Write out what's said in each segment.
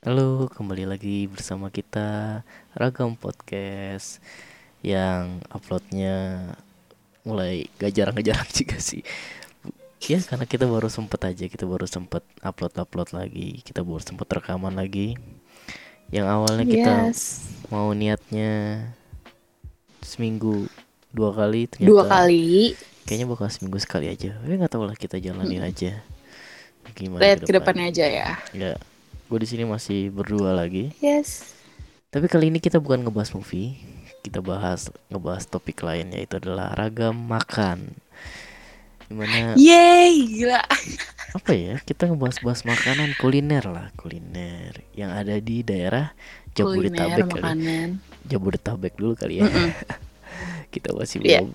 Halo, kembali lagi bersama kita Ragam Podcast yang uploadnya mulai gak jarang-jarang juga sih. Ya karena kita baru sempet aja, kita baru sempet upload-upload lagi, kita baru sempet rekaman lagi. Yang awalnya kita Yes. mau niatnya seminggu dua kali, ternyata Dua kali. kayaknya bakal seminggu sekali aja. Tapi nggak tahu lah kita jalanin aja. Gimana Lihat ke ke depan. depannya aja ya. Ya, gue di sini masih berdua lagi. Yes. Tapi kali ini kita bukan ngebahas movie, kita bahas ngebahas topik lain yaitu adalah ragam makan. Di mana Yeay, gila. apa ya? Kita ngebahas-bahas makanan kuliner lah, kuliner yang ada di daerah Kuliner Jabodetabek kali. makanan. Jabodetabek dulu kali ya. Mm-mm. kita masih Iya. belum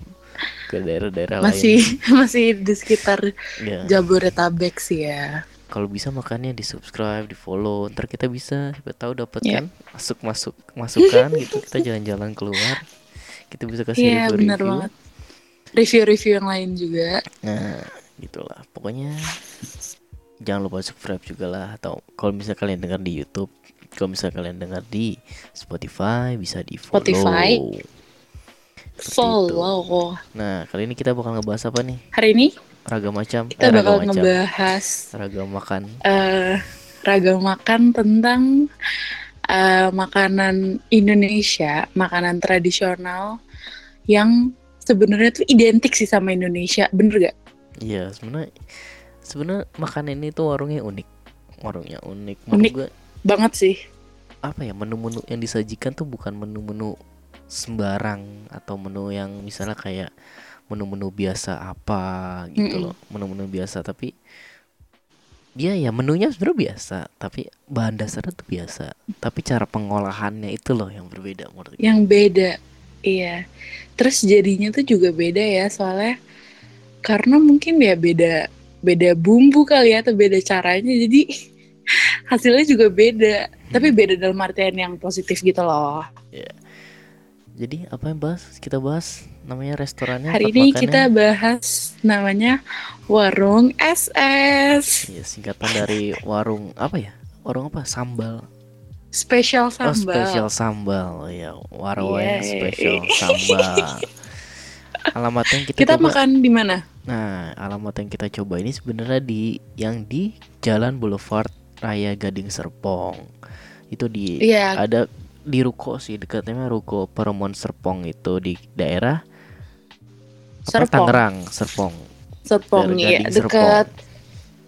ke daerah-daerah Masih lain. masih di sekitar Ya, Jabodetabek sih ya. Kalau bisa makannya di subscribe, di follow, ntar kita bisa siapa tahu dapat Iya. kan masuk masuk masukan gitu kita jalan-jalan keluar kita bisa kasih Iya, review benar banget. Review-review yang lain juga. Nah, gitulah. Pokoknya jangan lupa subscribe juga lah atau kalau misalnya kalian dengar di YouTube, kalau misalnya kalian dengar di Spotify bisa di follow. Spotify. Seperti Follow. Nah, kali ini kita bakal ngebahas apa nih? Hari ini Ragam macam. kita eh, ragam bakal macam. ngebahas Ragam makan. eh ragam makan tentang eh, makanan Indonesia, makanan tradisional yang sebenarnya tuh identik sih sama Indonesia, bener gak? Iya, sebenarnya sebenarnya makanan ini tuh warungnya unik. Warungnya unik. Menurut Unik. gue, Banget sih. apa ya menu-menu yang disajikan tuh bukan menu-menu sembarang atau menu yang misalnya kayak menu-menu biasa apa gitu loh menu-menu biasa tapi dia ya menunya sebenarnya biasa tapi bahan dasarnya tuh biasa tapi cara pengolahannya itu loh yang berbeda menurut gue. Yang beda, iya. Terus jadinya tuh juga beda ya soalnya karena mungkin ya beda beda bumbu kali ya atau beda caranya jadi hasilnya juga beda. Tapi beda dalam artian yang positif gitu loh. Jadi apa yang bahas kita bahas namanya restorannya Hari ini makannya. kita bahas namanya Warung SS. Iya, singkatan dari warung apa ya warung apa sambal Spesial Oh, sambal. spesial sambal. Oh, ya, warung Yeay. spesial sambal. Alamat yang kita, Kita coba. makan di mana? Nah, alamat yang kita coba ini sebenarnya di yang di Jalan Boulevard Raya Gading Serpong. Itu di Iya, ada di ruko sih dekatnya ruko Peremon Serpong itu di daerah Serpong. Tangerang Serpong. Serpong Gading dekat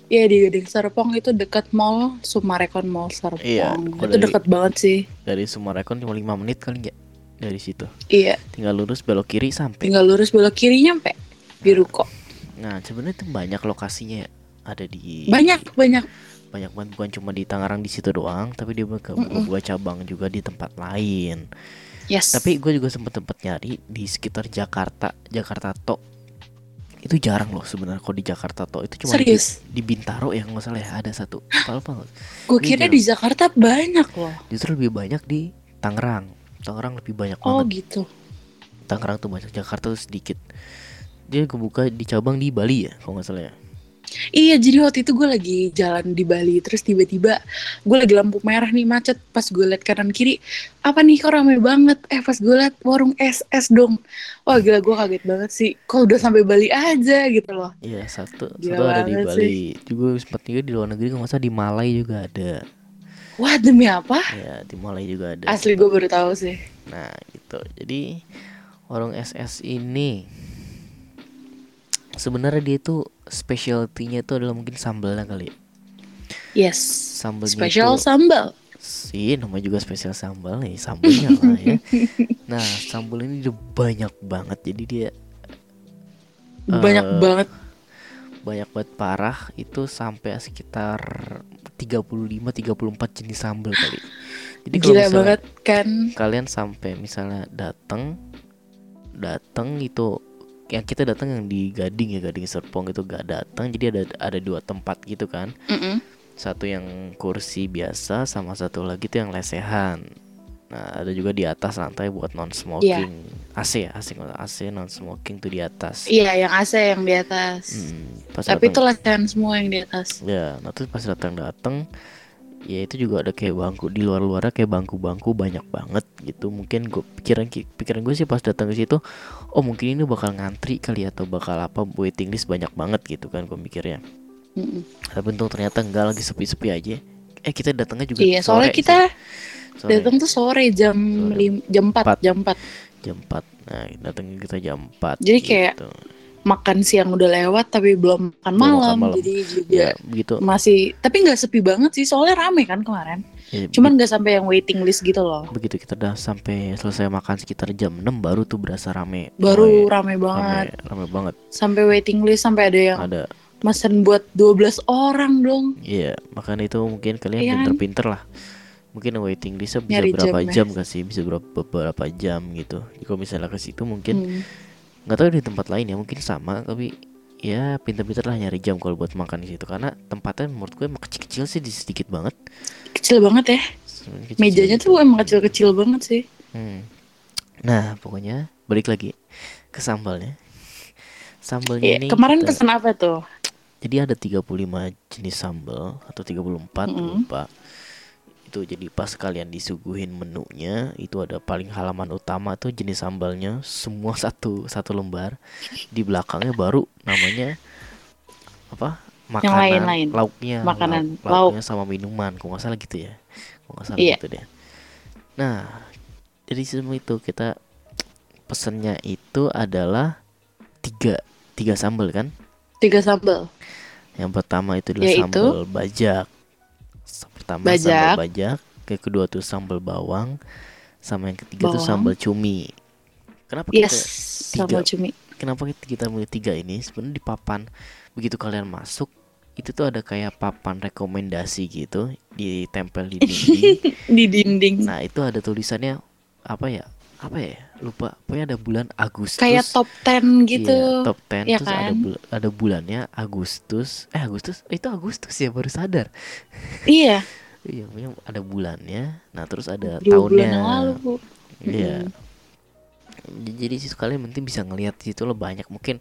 Iya di Gading Serpong itu dekat mall Sumarekon Mall Serpong. Iya, itu dari- dekat banget sih. Dari Sumarekon cuma 5 menit kali nggak dari situ. Iya, Tinggal lurus belok kiri sampai. tinggal lurus belok kiri nyampe di ruko. Nah, sebenarnya itu banyak lokasinya ya. Ada di Banyak banyak. Banyak banget bukan cuma di Tangerang di situ doang tapi dia buka Mm-mm. buka cabang juga di tempat lain Yes. tapi gue juga sempet tempat nyari di sekitar Jakarta Jakarta Tok itu jarang loh sebenarnya kalau di Jakarta Tok itu cuma di, serius. di Bintaro ya nggak salah ya ada satu apa apa Gue kira di Jakarta banyak loh. justru lebih banyak di Tangerang Tangerang lebih banyak Oh banget gitu. Tangerang tuh banyak Jakarta tuh sedikit dia kebuka di cabang di Bali ya kalau nggak salah ya Iya, jadi waktu itu gue lagi jalan di Bali, terus tiba-tiba gue lagi lampu merah nih macet. Pas gue liat kanan kiri, apa nih kok rame banget? Eh pas gue liat warung SS dong. Wah gila gue kaget banget sih. Kok udah sampai Bali aja gitu loh. Iya satu Gila satu ada di Bali juga sempat juga di luar negeri nggak salah di Malai juga ada Wah demi apa? ya di Malai juga ada Asli gue baru tahu sih. Nah gitu Jadi Warung SS ini Sebenarnya dia tuh Specialty-nya itu adalah mungkin sambalnya kali ya. Yes. Sambalnya Special itu sambal. Sih namanya juga spesial sambal nih Sambalnya lah ya Nah sambal ini udah banyak banget Jadi dia Banyak Eh, banget. Banyak banget parah Itu sampai sekitar 35-34 jenis sambal kali Jadi kalau Gila misalnya banget kan. kalian sampai misalnya datang datang itu yang kita datang yang di Gading ya Gading Serpong itu gak datang. Jadi ada ada dua tempat gitu kan. Mm-mm. satu yang kursi biasa sama satu lagi tuh yang lesehan. Nah ada juga di atas lantai buat non smoking AC ya AC AC non smoking tuh di atas. Iya yang AC yang di atas. Hmm, pas Tapi itu datang- latihan semua yang di atas. ya nah terus pas datang datang ya itu juga ada kayak bangku di luar luarnya kayak bangku-bangku banyak banget gitu mungkin gue pikiran pikiran gue sih pas datang ke situ oh mungkin ini bakal ngantri kali atau bakal apa waiting list banyak banget gitu kan gue mikirnya Mm-mm. tapi untung ternyata enggak lagi sepi-sepi aja eh kita datangnya juga Iya, sore soalnya kita. Sore, datang tuh sore jam Sore. lim- jam 4, Empat. jam 4. jam 4 nah datangnya kita jam 4 Jadi kayak gitu. Makan siang udah lewat tapi belum makan Belum makan malam, malam. jadi juga ya begitu masih tapi nggak sepi banget sih soalnya rame kan kemarin. Ya, Cuman nggak sampai yang waiting list gitu loh. begitu kita udah sampai selesai makan sekitar jam 6 baru tuh berasa rame Baru rame, rame banget. rame, rame banget Sampai waiting list sampai ada yang ada mesen buat 12 orang dong. Iya, makanya itu mungkin kalian Iya kan? pinter-pinter lah. Mungkin waiting listnya bisa Nyari berapa jam ya. jam gak sih? Bisa berapa beberapa jam gitu. Jadi Kalau misalnya ke situ mungkin Hmm. Nggak tahu di tempat lain ya mungkin sama tapi ya pinter-pinter lah nyari jam kalau buat makan di situ karena tempatnya menurut gue emang kecil-kecil sih di sedikit banget. Kecil banget ya. Kecil Mejanya gitu. tuh emang kecil-kecil banget sih. Hmm. Nah, pokoknya balik lagi ke sambalnya. Sambalnya Iya, ini kemarin kita- pesan apa tuh? Jadi ada 35 jenis sambal atau 34 Mm-mm. lupa. Itu jadi pas kalian disuguhin menunya itu ada paling halaman utama tuh jenis sambalnya semua satu satu lembar. Di belakangnya baru namanya apa? Makanan, lain-lain. lauknya, Makanan, lauk- lauknya sama minuman. Kok nggak salah gitu ya? Kok nggak salah Iya. gitu deh. Nah, dari semua itu kita pesennya itu adalah tiga tiga sambal kan? Tiga sambal. Yang pertama itu adalah Yaitu? sambal bajak. Pertama Bajak. sambal bajak, yang kedua tuh sambal bawang, sama yang ketiga tuh Bawang. sambal cumi. Kenapa Yes, kita sambal tiga. cumi. kenapa kita, kita milih tiga ini? Sebenarnya di papan begitu kalian masuk itu tuh ada kayak papan rekomendasi gitu ditempel di dinding. Di dinding. nah, itu ada tulisannya apa ya? Apa ya? Lupa. Pokoknya ada bulan Agustus. Kayak top 10 gitu. Iya, top 10 Iya terus ada kan? bul- ada bulannya Agustus. Eh Agustus itu Agustus ya baru sadar. Iya, Iya, pokoknya ada bulannya. Nah, terus ada dua tahunnya. bulan lalu, Bu. Iya. Jadi sih kalian mungkin bisa ngelihat di situ lo banyak mungkin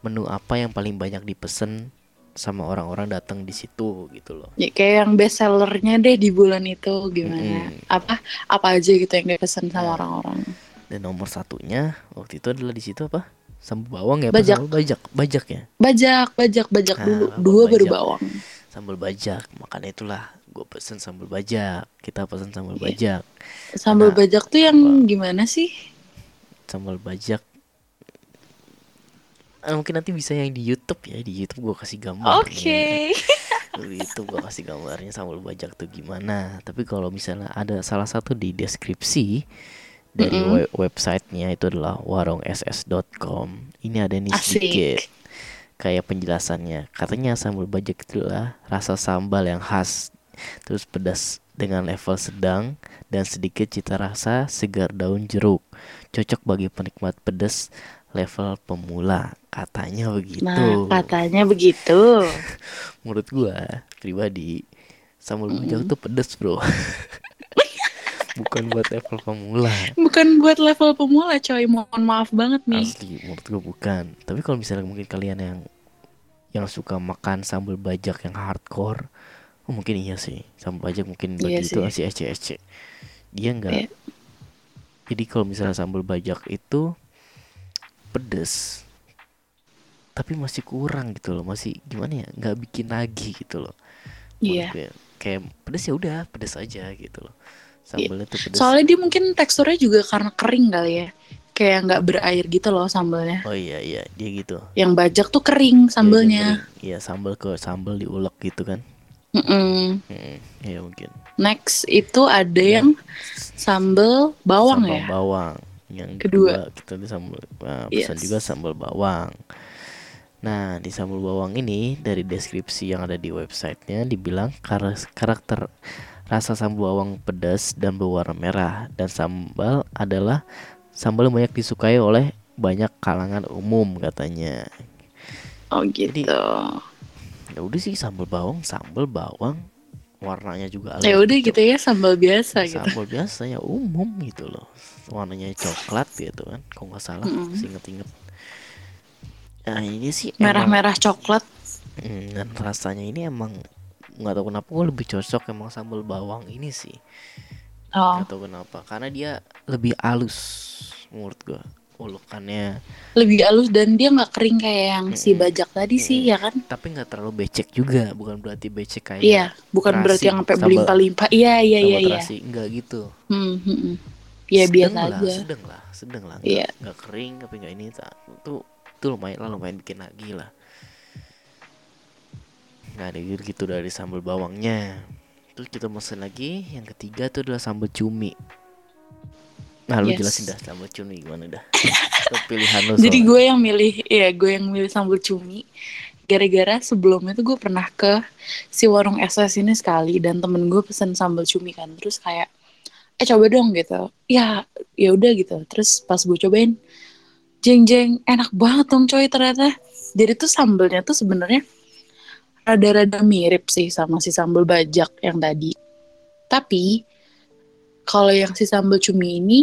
menu apa yang paling banyak dipesen sama orang-orang datang di situ gitu loh. Ya, kayak yang best sellernya deh di bulan itu gimana? Mm-mm. Apa apa aja gitu yang dipesan sama orang-orang. Dan nomor satunya waktu itu adalah di situ apa? Sambal bawang ya, Bajak. sambal bajak, bajak ya. Bajak, bajak, bajak Ah, dulu. apa Dua baru bajak? bawang. Sambal bajak, makanya itulah gue pesen sambal bajak. Kita pesen sambal Iya. bajak. Sambal Karena- bajak tuh yang apa? gimana sih? sambal bajak Ah, mungkin nanti bisa yang di YouTube ya di YouTube gua kasih gambar Oke. di YouTube gua kasih gambarnya sambal bajak tuh gimana tapi kalau misalnya ada salah satu di deskripsi dari Mm-mm. we- websitenya itu adalah warungss.com ini ada nih Asik. sedikit kayak penjelasannya. Katanya sambal bajak itu adalah rasa sambal yang khas terus pedas dengan level sedang dan sedikit cita rasa segar daun jeruk. Cocok bagi penikmat pedas level pemula. Katanya begitu. Nah, katanya begitu. menurut gua pribadi sambal bajak tuh pedas bro bukan buat level pemula Bukan buat level pemula, coy. Mohon maaf banget nih. asli menurut gua bukan tapi kalau misalnya mungkin kalian yang yang suka makan sambal bajak yang hardcore oh mungkin iya sih sambal bajak mungkin bagi Iya itu sih. masih ece ece dia nggak Iya. jadi kalau misalnya sambal bajak itu pedes tapi masih kurang gitu loh masih gimana ya nggak bikin lagi gitu loh Iya. gue. kayak pedes ya udah pedes aja gitu loh sambalnya tuh pedes Soalnya dia mungkin teksturnya juga karena kering kali ya. Kayak nggak berair gitu loh sambalnya. oh iya iya dia gitu Yang bajak tuh kering Dia sambalnya. kering. iya sambal ke sambal diulek gitu kan Mm-mm. Mm, iya mungkin Next itu ada yang sambal bawang sambal ya. bawang yang Kedua. kedua, kita di sambal nah, pesan Yes. juga sambal bawang nah di sambal bawang ini dari deskripsi yang ada di websitenya dibilang kar- karakter rasa sambal bawang pedas dan berwarna merah dan sambal adalah sambal yang banyak disukai oleh banyak kalangan umum katanya Oh gitu. Jadi, ya udah sih sambal bawang sambal bawang warnanya juga ya udah gitu ya sambal biasa gitu. sambal biasa ya umum gitu loh warnanya coklat gitu kan kalau nggak salah Mm-mm. inget-inget nah ini sih Merah-merah coklat. Hmm, dan rasanya ini emang nggak tahu kenapa gue lebih cocok emang sambal bawang ini sih Oh, nggak tahu kenapa karena dia lebih halus menurut gue ulukannya lebih halus dan dia nggak kering kayak yang si bajak tadi sih ya kan? tapi nggak terlalu becek juga bukan berarti becek kayak Iya, bukan terasi, berarti yang sampai berlimpah-limpah. Iya, iya, iya, iya. enggak gitu Hmm, hmm, hmm. Ya Sedang biasa lah, aja. sedang lah sedang lah nggak nggak kering tapi nggak ini itu itu lumayan lah lumayan bikin lagi lah nah ada gitu, gitu dari sambal bawangnya terus kita pesen lagi yang ketiga itu adalah sambal cumi nah lu Yes. jelasin dah sambal cumi gimana dah pilihan lu Jadi gue yang milih, ya gue yang milih sambal cumi. Gara-gara sebelumnya tuh gue pernah ke si warung SS ini sekali dan temen gue pesen sambal cumi kan. Terus kayak, eh coba dong gitu. Ya, ya udah gitu. Terus pas gue cobain, jeng jeng enak banget dong coy ternyata. Jadi tuh sambalnya tuh sebenarnya rada-rada mirip sih sama si sambal bajak yang tadi. Tapi kalau yang si sambal cumi ini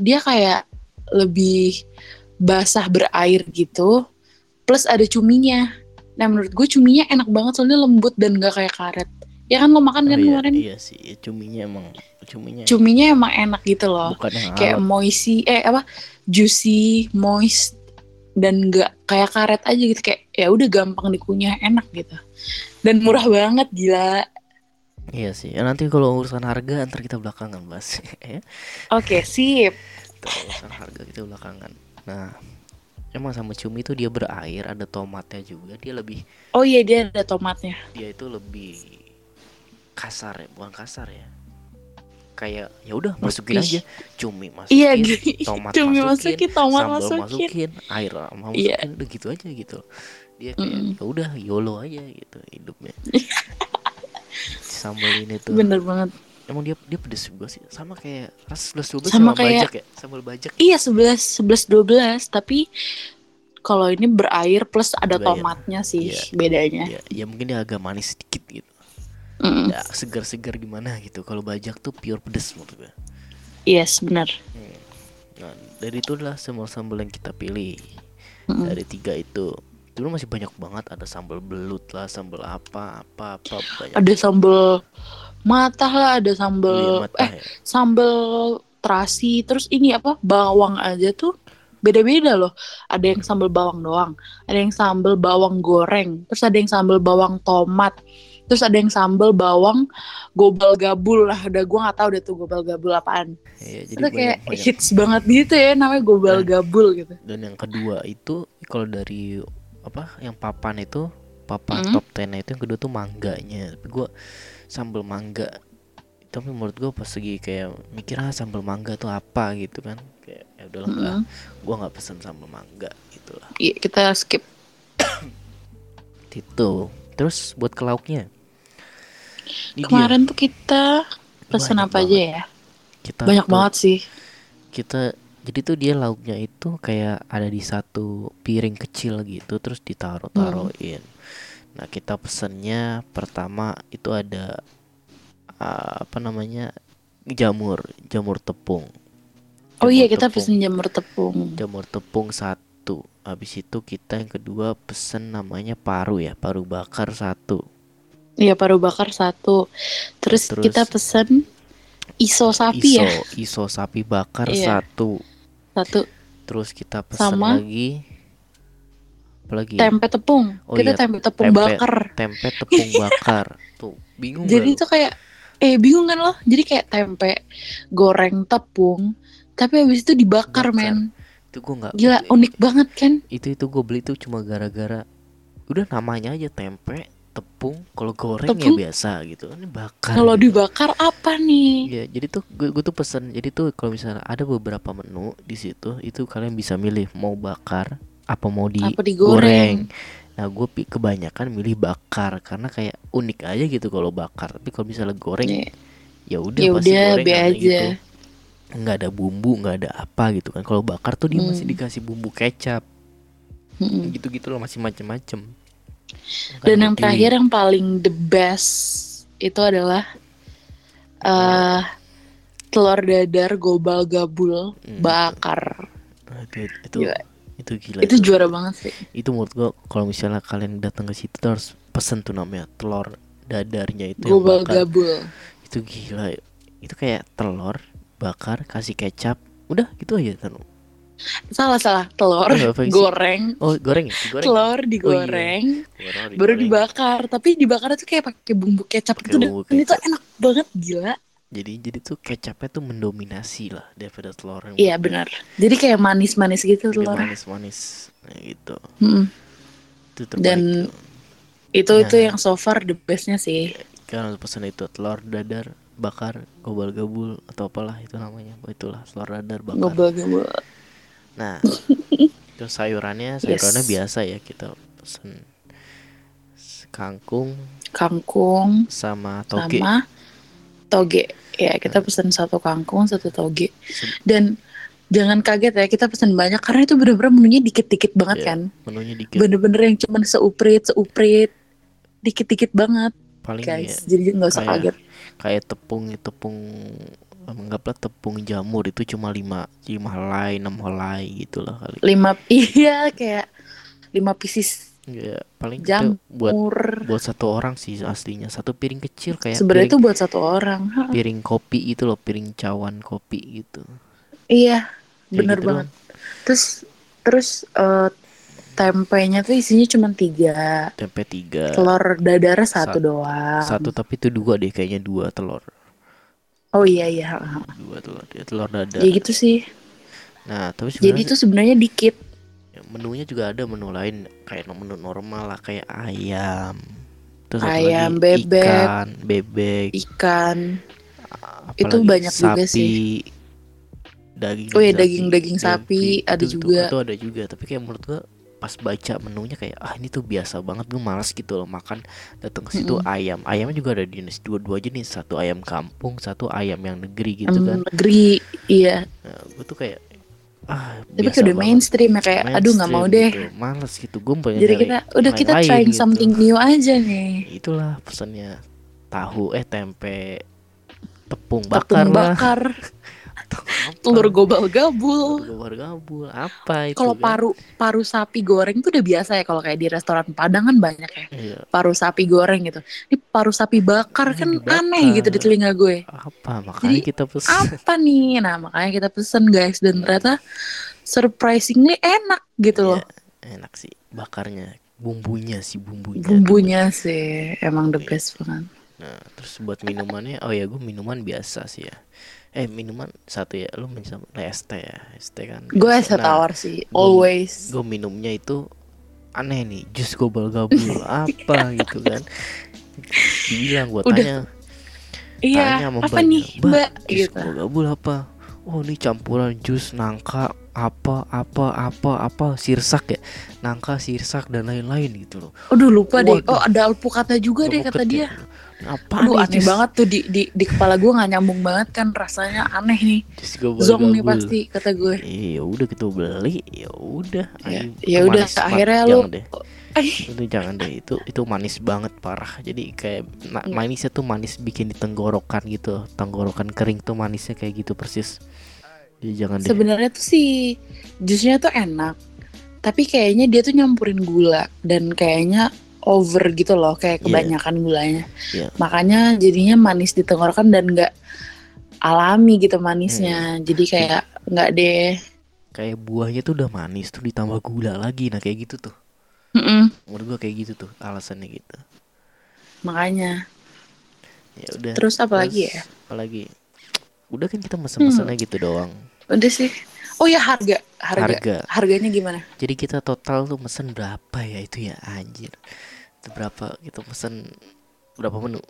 dia kayak lebih basah berair gitu plus ada cuminya. Nah menurut gue cuminya enak banget soalnya lembut dan gak kayak karet. Ya kan lo makan Oh, kan iya, kemarin? iya sih ya, cuminya emang cuminya cuminya emang enak gitu loh. Bukan yang kayak moisty eh apa juicy moist dan gak kayak karet aja gitu kayak ya udah gampang dikunyah enak gitu. Dan murah banget gila. Iya sih. Ya, nanti kalau urusan harga ntar kita belakangan bahas. Ya. Oke sip. Kita urusan harga kita belakangan. Nah, emang sama cumi itu dia berair, ada tomatnya juga. Dia lebih oh iya dia ada tomatnya. dia itu lebih kasar ya, bukan kasar ya. Kayak ya udah masukin aja cumi masukin, iya tomat cumi masukin, masukin tomat sambal masukin masukin, air masukin, Iya. udah gitu aja gitu. Dia kayak Mm-mm. ya udah YOLO aja gitu hidupnya. Sambal ini tuh bener banget emang dia dia pedes juga sih sama kayak rasa sebelas dua Sama sama, kayak- bajak ya sambal bajak Iya 11 11 12 tapi kalau ini berair plus ada Berair. tomatnya sih Iya. bedanya. ya, ya mungkin dia agak manis sedikit gitu Mm, ya segar-segar gimana gitu kalau bajak tuh pure pedes menurut gue Yes, benar. nah dari itulah sambal sambal yang kita pilih Mm-mm. dari tiga itu dulu masih banyak banget ada sambal belut lah sambal apa apa apa banyak Ada sambal matah lah, ada Iya, sambal mata eh ya. sambal terasi, terus ini apa? Bawang aja tuh beda-beda loh. Ada yang sambal bawang doang, ada yang sambal bawang goreng, terus ada yang sambal bawang tomat. Terus ada yang sambal bawang gobal gabul lah. Udah gua nggak tahu deh tuh gobal gabul apaan. Iya, jadi Itu banyak, kayak banyak. hits banget gitu ya namanya gobal Nah. gabul gitu. dan yang kedua itu kalau dari apa yang papan itu papan Hmm. top 10 itu yang kedua tuh mangganya tapi gua sambal mangga tapi menurut gua pas lagi kayak mikir ah sambal mangga tuh apa gitu kan kayak ya udahlah nggak Mm-mm. gua nggak pesen sambal mangga gitu lah Iya, kita skip. itu terus buat ke lauknya Ini dia, Kemarin tuh kita pesen Banyak apa aja ya? kita Banyak tuh- banget sih. kita jadi tuh dia lauknya itu kayak ada di satu piring kecil gitu terus ditaruh taruhin nah kita pesennya pertama itu ada ah, apa namanya jamur jamur tepung Oh Jamur iya, kita tepung. pesen jamur tepung. jamur tepung satu habis itu kita yang kedua pesen namanya paru ya paru bakar satu Iya, paru bakar satu. Terus, Terus- kita pesen iso sapi iso ya, iso sapi bakar Iya. satu satu. terus kita pesan Sama lagi Tempe tepung. Oh kita iya, tempe tepung tempe- bakar. tempe tepung bakar tuh bingung Jadi itu kayak eh bingung kan lo? Jadi kayak tempe goreng tepung, tapi habis itu dibakar, Bakar. men. itu gue nggak Gila, unik banget kan? itu itu gue beli tuh cuma gara-gara udah namanya aja tempe tepung kalau goreng Tepung. ya biasa gitu ini bakar Kalau gitu. dibakar apa nih? ya jadi tuh gue, gue tuh pesen jadi tuh kalau misalnya ada beberapa menu di situ itu kalian bisa milih mau bakar apa mau Apa digoreng nah gue pi- kebanyakan milih bakar karena kayak unik aja gitu kalau bakar tapi kalau misalnya goreng Iya. ya udah Ya pasti goreng be aja. gitu nggak ada bumbu nggak ada apa gitu kan kalau bakar tuh dia masih Hmm. dikasih bumbu kecap Mm-mm. gitu gitu loh masih macem-macem Kan Dan yang terakhir yang paling the best itu adalah eh telur dadar gobal gabul Hmm. bakar. Nah, itu itu Gila. itu gila Itu juara banget sih. itu menurut gua kalau misalnya kalian datang ke situ tuh harus pesen tuh namanya telur dadarnya itu Gobal bakar gabul. itu gila itu kayak telur bakar kasih kecap udah gitu aja Tanu. Salah salah telur Oh, apa sih? goreng. oh goreng ya digoreng Telur digoreng, Telur baru digoreng. dibakar. Tapi dibakar tuh kayak pakai bumbu kecap gitu bumbu dan itu kecap. enak banget gila. jadi jadi tuh kecapnya tuh mendominasi lah daripada telur yang Iya benar. Jadi kayak manis-manis gitu Dia telur. manis-manis nah, gitu Mm-mm. itu terbaik Dan- tuh. Itu itu Nah. yang so far the bestnya sih. kan harus pesan itu telur dadar bakar gobal gabul atau apalah itu namanya itulah telur dadar bakar Gobal gabul. Nah terus sayurannya sayurannya Yes. biasa ya kita pesen kangkung Kangkung sama toge sama toge. Ya kita pesen satu kangkung satu toge. Dan jangan kaget ya kita pesen banyak karena itu bener-bener menunya dikit-dikit banget Iya, kan. menunya dikit Bener-bener yang cuman seuprit seuprit dikit-dikit banget paling guys. ya Jadi nggak usah kayak- kaget. kayak tepung tepung anggaplah tepung jamur itu cuma lima lima helai enam helai gitu lah kali Lima iya kayak lima pieces ya paling kita buat jamur. buat satu orang sih aslinya satu piring kecil kayak Sebenarnya itu buat satu orang. Piring kopi itu loh piring cawan kopi gitu Iya, Kayak bener gitu banget. Terus terus eh, tempenya tuh isinya cuma tiga, tempe tiga telur dadar satu Sat- doang. satu tapi itu dua deh kayaknya dua telur Oh iya iya. dua telur ya, telur dadar Ya gitu sih. nah tapi Jadi sebenarnya itu sebenarnya dikit. ya, menunya juga ada menu lain kayak menu normal lah kayak ayam terus Ayam, lagi bebek. ikan bebek Ikan. apalagi Itu banyak juga sapi, sih. daging Oh ya, sapi, daging-daging sapi ada itu, juga. itu, itu ada juga tapi kayak menurut gua pas baca menunya kayak ah ini tuh biasa banget gue malas gitu loh makan datang ke situ ayam ayamnya juga ada jenis dua dua jenis satu ayam kampung satu ayam yang negeri gitu kan negeri. Iya. nah, gue tuh kayak ah Tapi biasa udah banget. mainstream ya kayak aduh nggak mau Mainstream deh. gitu. males gitu gue pengen Jadi kita udah kita lain-lain trying gitu. something new aja nih. itulah pesannya tahu eh tempe tepung bakar Tepung bakar, apa. telur gobal gabul. Telur gabul apa itu Kalau kan? paru paru sapi goreng tuh udah biasa ya kalau kayak di restoran Padang kan banyak ya Iya, paru sapi goreng gitu. Ini paru sapi bakar kan dibakar. aneh gitu di telinga gue. apa makanya Jadi, kita pesan Apa nih? Nah makanya kita pesen guys dan ternyata surprisingly enak gitu loh. Iya, enak sih bakarnya bumbunya sih bumbunya Bumbunya sih emang the best banget. Nah terus buat minumannya oh ya gue minuman biasa sih ya eh minuman satu ya lu minum es teh ya es teh kan Gue es. Nah, tawar sih gua- always. gue minumnya itu aneh nih jus gobal gabul apa gitu kan dibilang gue tanya Iya tanya sama apa nih mbak mbak jus gitu. gobal gabul apa oh ini campuran jus nangka apa apa apa apa sirsak ya nangka sirsak dan lain-lain gitu loh Aduh lupa deh. Waduh. Oh ada alpukatnya juga deh Gua kata dia. ya. Apa Aduh nih aneh banget tuh di di di kepala gue nggak nyambung banget kan rasanya aneh nih. Zong nih pasti kata gue. Iya udah kita beli ya udah. Ya, ayo, ya udah akhirnya lu deh. Itu jangan deh itu itu manis banget parah. Jadi kayak na- Nggak. manisnya tuh manis bikin di tenggorokan gitu. Tenggorokan kering tuh manisnya kayak gitu persis. Jadi jangan deh. Sebenarnya tuh sih jusnya tuh enak. Tapi kayaknya dia tuh nyampurin gula. Dan kayaknya over gitu loh kayak Iya. kebanyakan gulanya. Iya. Makanya jadinya manis di tenggorokan dan nggak alami gitu manisnya. Hmm. Jadi kayak nggak deh. kayak buahnya tuh udah manis tuh ditambah gula lagi nah kayak gitu tuh Mm-mm. menurut gua kayak gitu tuh alasannya gitu Makanya. ya udah Terus apa lagi ya? apa lagi udah kan kita mesen-mesennya gitu doang Udah sih. Oh ya harga, harga. harga. Harganya gimana? jadi kita total tuh mesen berapa ya itu ya anjir. Itu berapa? Kita pesen berapa menu?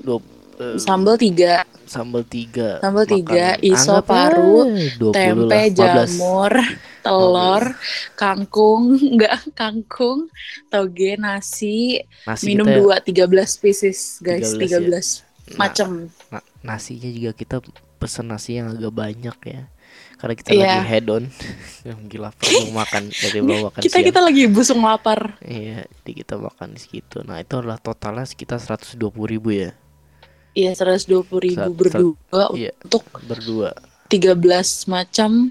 Dua eh, Sambal tiga, sambal tiga. Sambal tiga, makan- iso anggap paru, aja 20 tempe, lah, 15. jamur, telur, kangkung, enggak kangkung, toge, nasi, nasi minum kita, dua, tiga belas pieces guys, 13 tiga ya. belas. Nah, macam. na- nasinya juga kita pesen nasi yang agak banyak ya karena kita Iya. lagi head on gila belum makan dari belum makan Kita siang kita lagi busung lapar. iya jadi kita makan di segitu nah itu adalah totalnya sekitar 120 ribu ya Iya, seratus dua puluh ribu Sat- berdua iya. untuk berdua 13 macam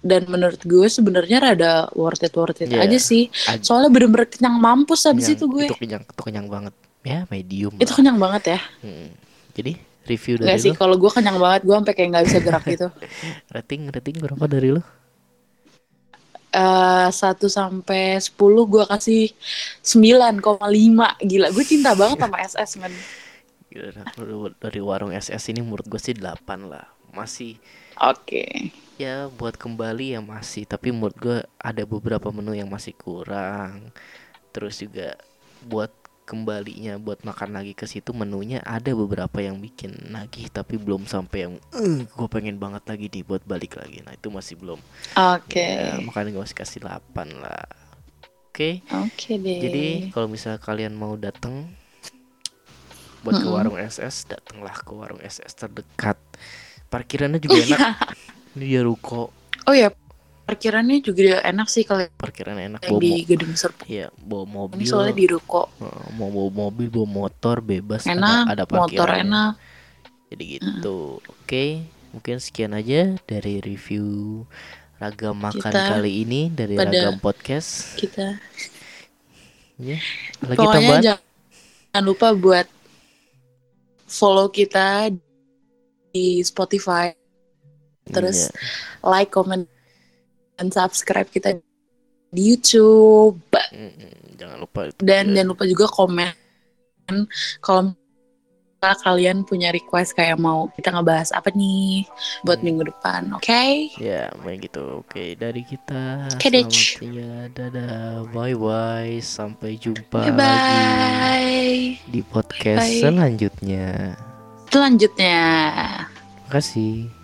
dan menurut gue sebenarnya rada worth it worth it Iya. aja sih soalnya bener-bener kenyang mampus habis kenyang, itu gue itu kenyang itu kenyang banget ya medium Itu lah. kenyang banget ya. Hmm. Jadi review dari Enggak sih, kalau gue kenyang banget, gue sampai kayak nggak bisa gerak gitu. rating rating berapa dari lu? Eh, 1 sampai 10 gue kasih 9,5 Gila, gue cinta banget sama SS men Gila, dari- warung SS ini menurut gue sih 8 lah. Masih Oke ya buat kembali ya masih, tapi menurut gue ada beberapa menu yang masih kurang. Terus juga buat kembalinya buat makan lagi ke situ menunya ada beberapa yang bikin nagih tapi belum sampai yang eh gue pengen banget lagi dibuat balik lagi. Nah, itu masih belum. Oke Ya, makanya gue masih kasih 8 lah. Oke. Oke deh Jadi kalau misalnya kalian mau datang buat ke Mm-mm. warung SS, datanglah ke warung SS terdekat. Parkirannya juga enak. Ini dia ruko, Oh ya, parkirannya juga enak sih kalau parkirannya enak. yang Bawa, di Gedung Serpong iya, bawa Ini mobil, soalnya di ruko mau bawa mobil, bawa motor bebas. Enak, ada, ada motor enak Jadi gitu. Oke, mungkin sekian aja dari review ragam makan Kita kali ini dari ragam podcast. Kita Ya, lagi Pokoknya tambahan? jangan, jangan lupa buat follow kita di Spotify terus Iya. like, comment, dan subscribe kita di YouTube. Mm-mm, jangan lupa itu Dan jangan lupa juga komen kalau kalian punya request kayak mau kita ngebahas apa nih buat Hmm. minggu depan, oke? Ya, main gitu. Oke, dari kita Oke, selamat tinggal. Dadah. Bye bye. Sampai jumpa Bye lagi bye. di podcast Bye. selanjutnya. Selanjutnya. Terima kasih.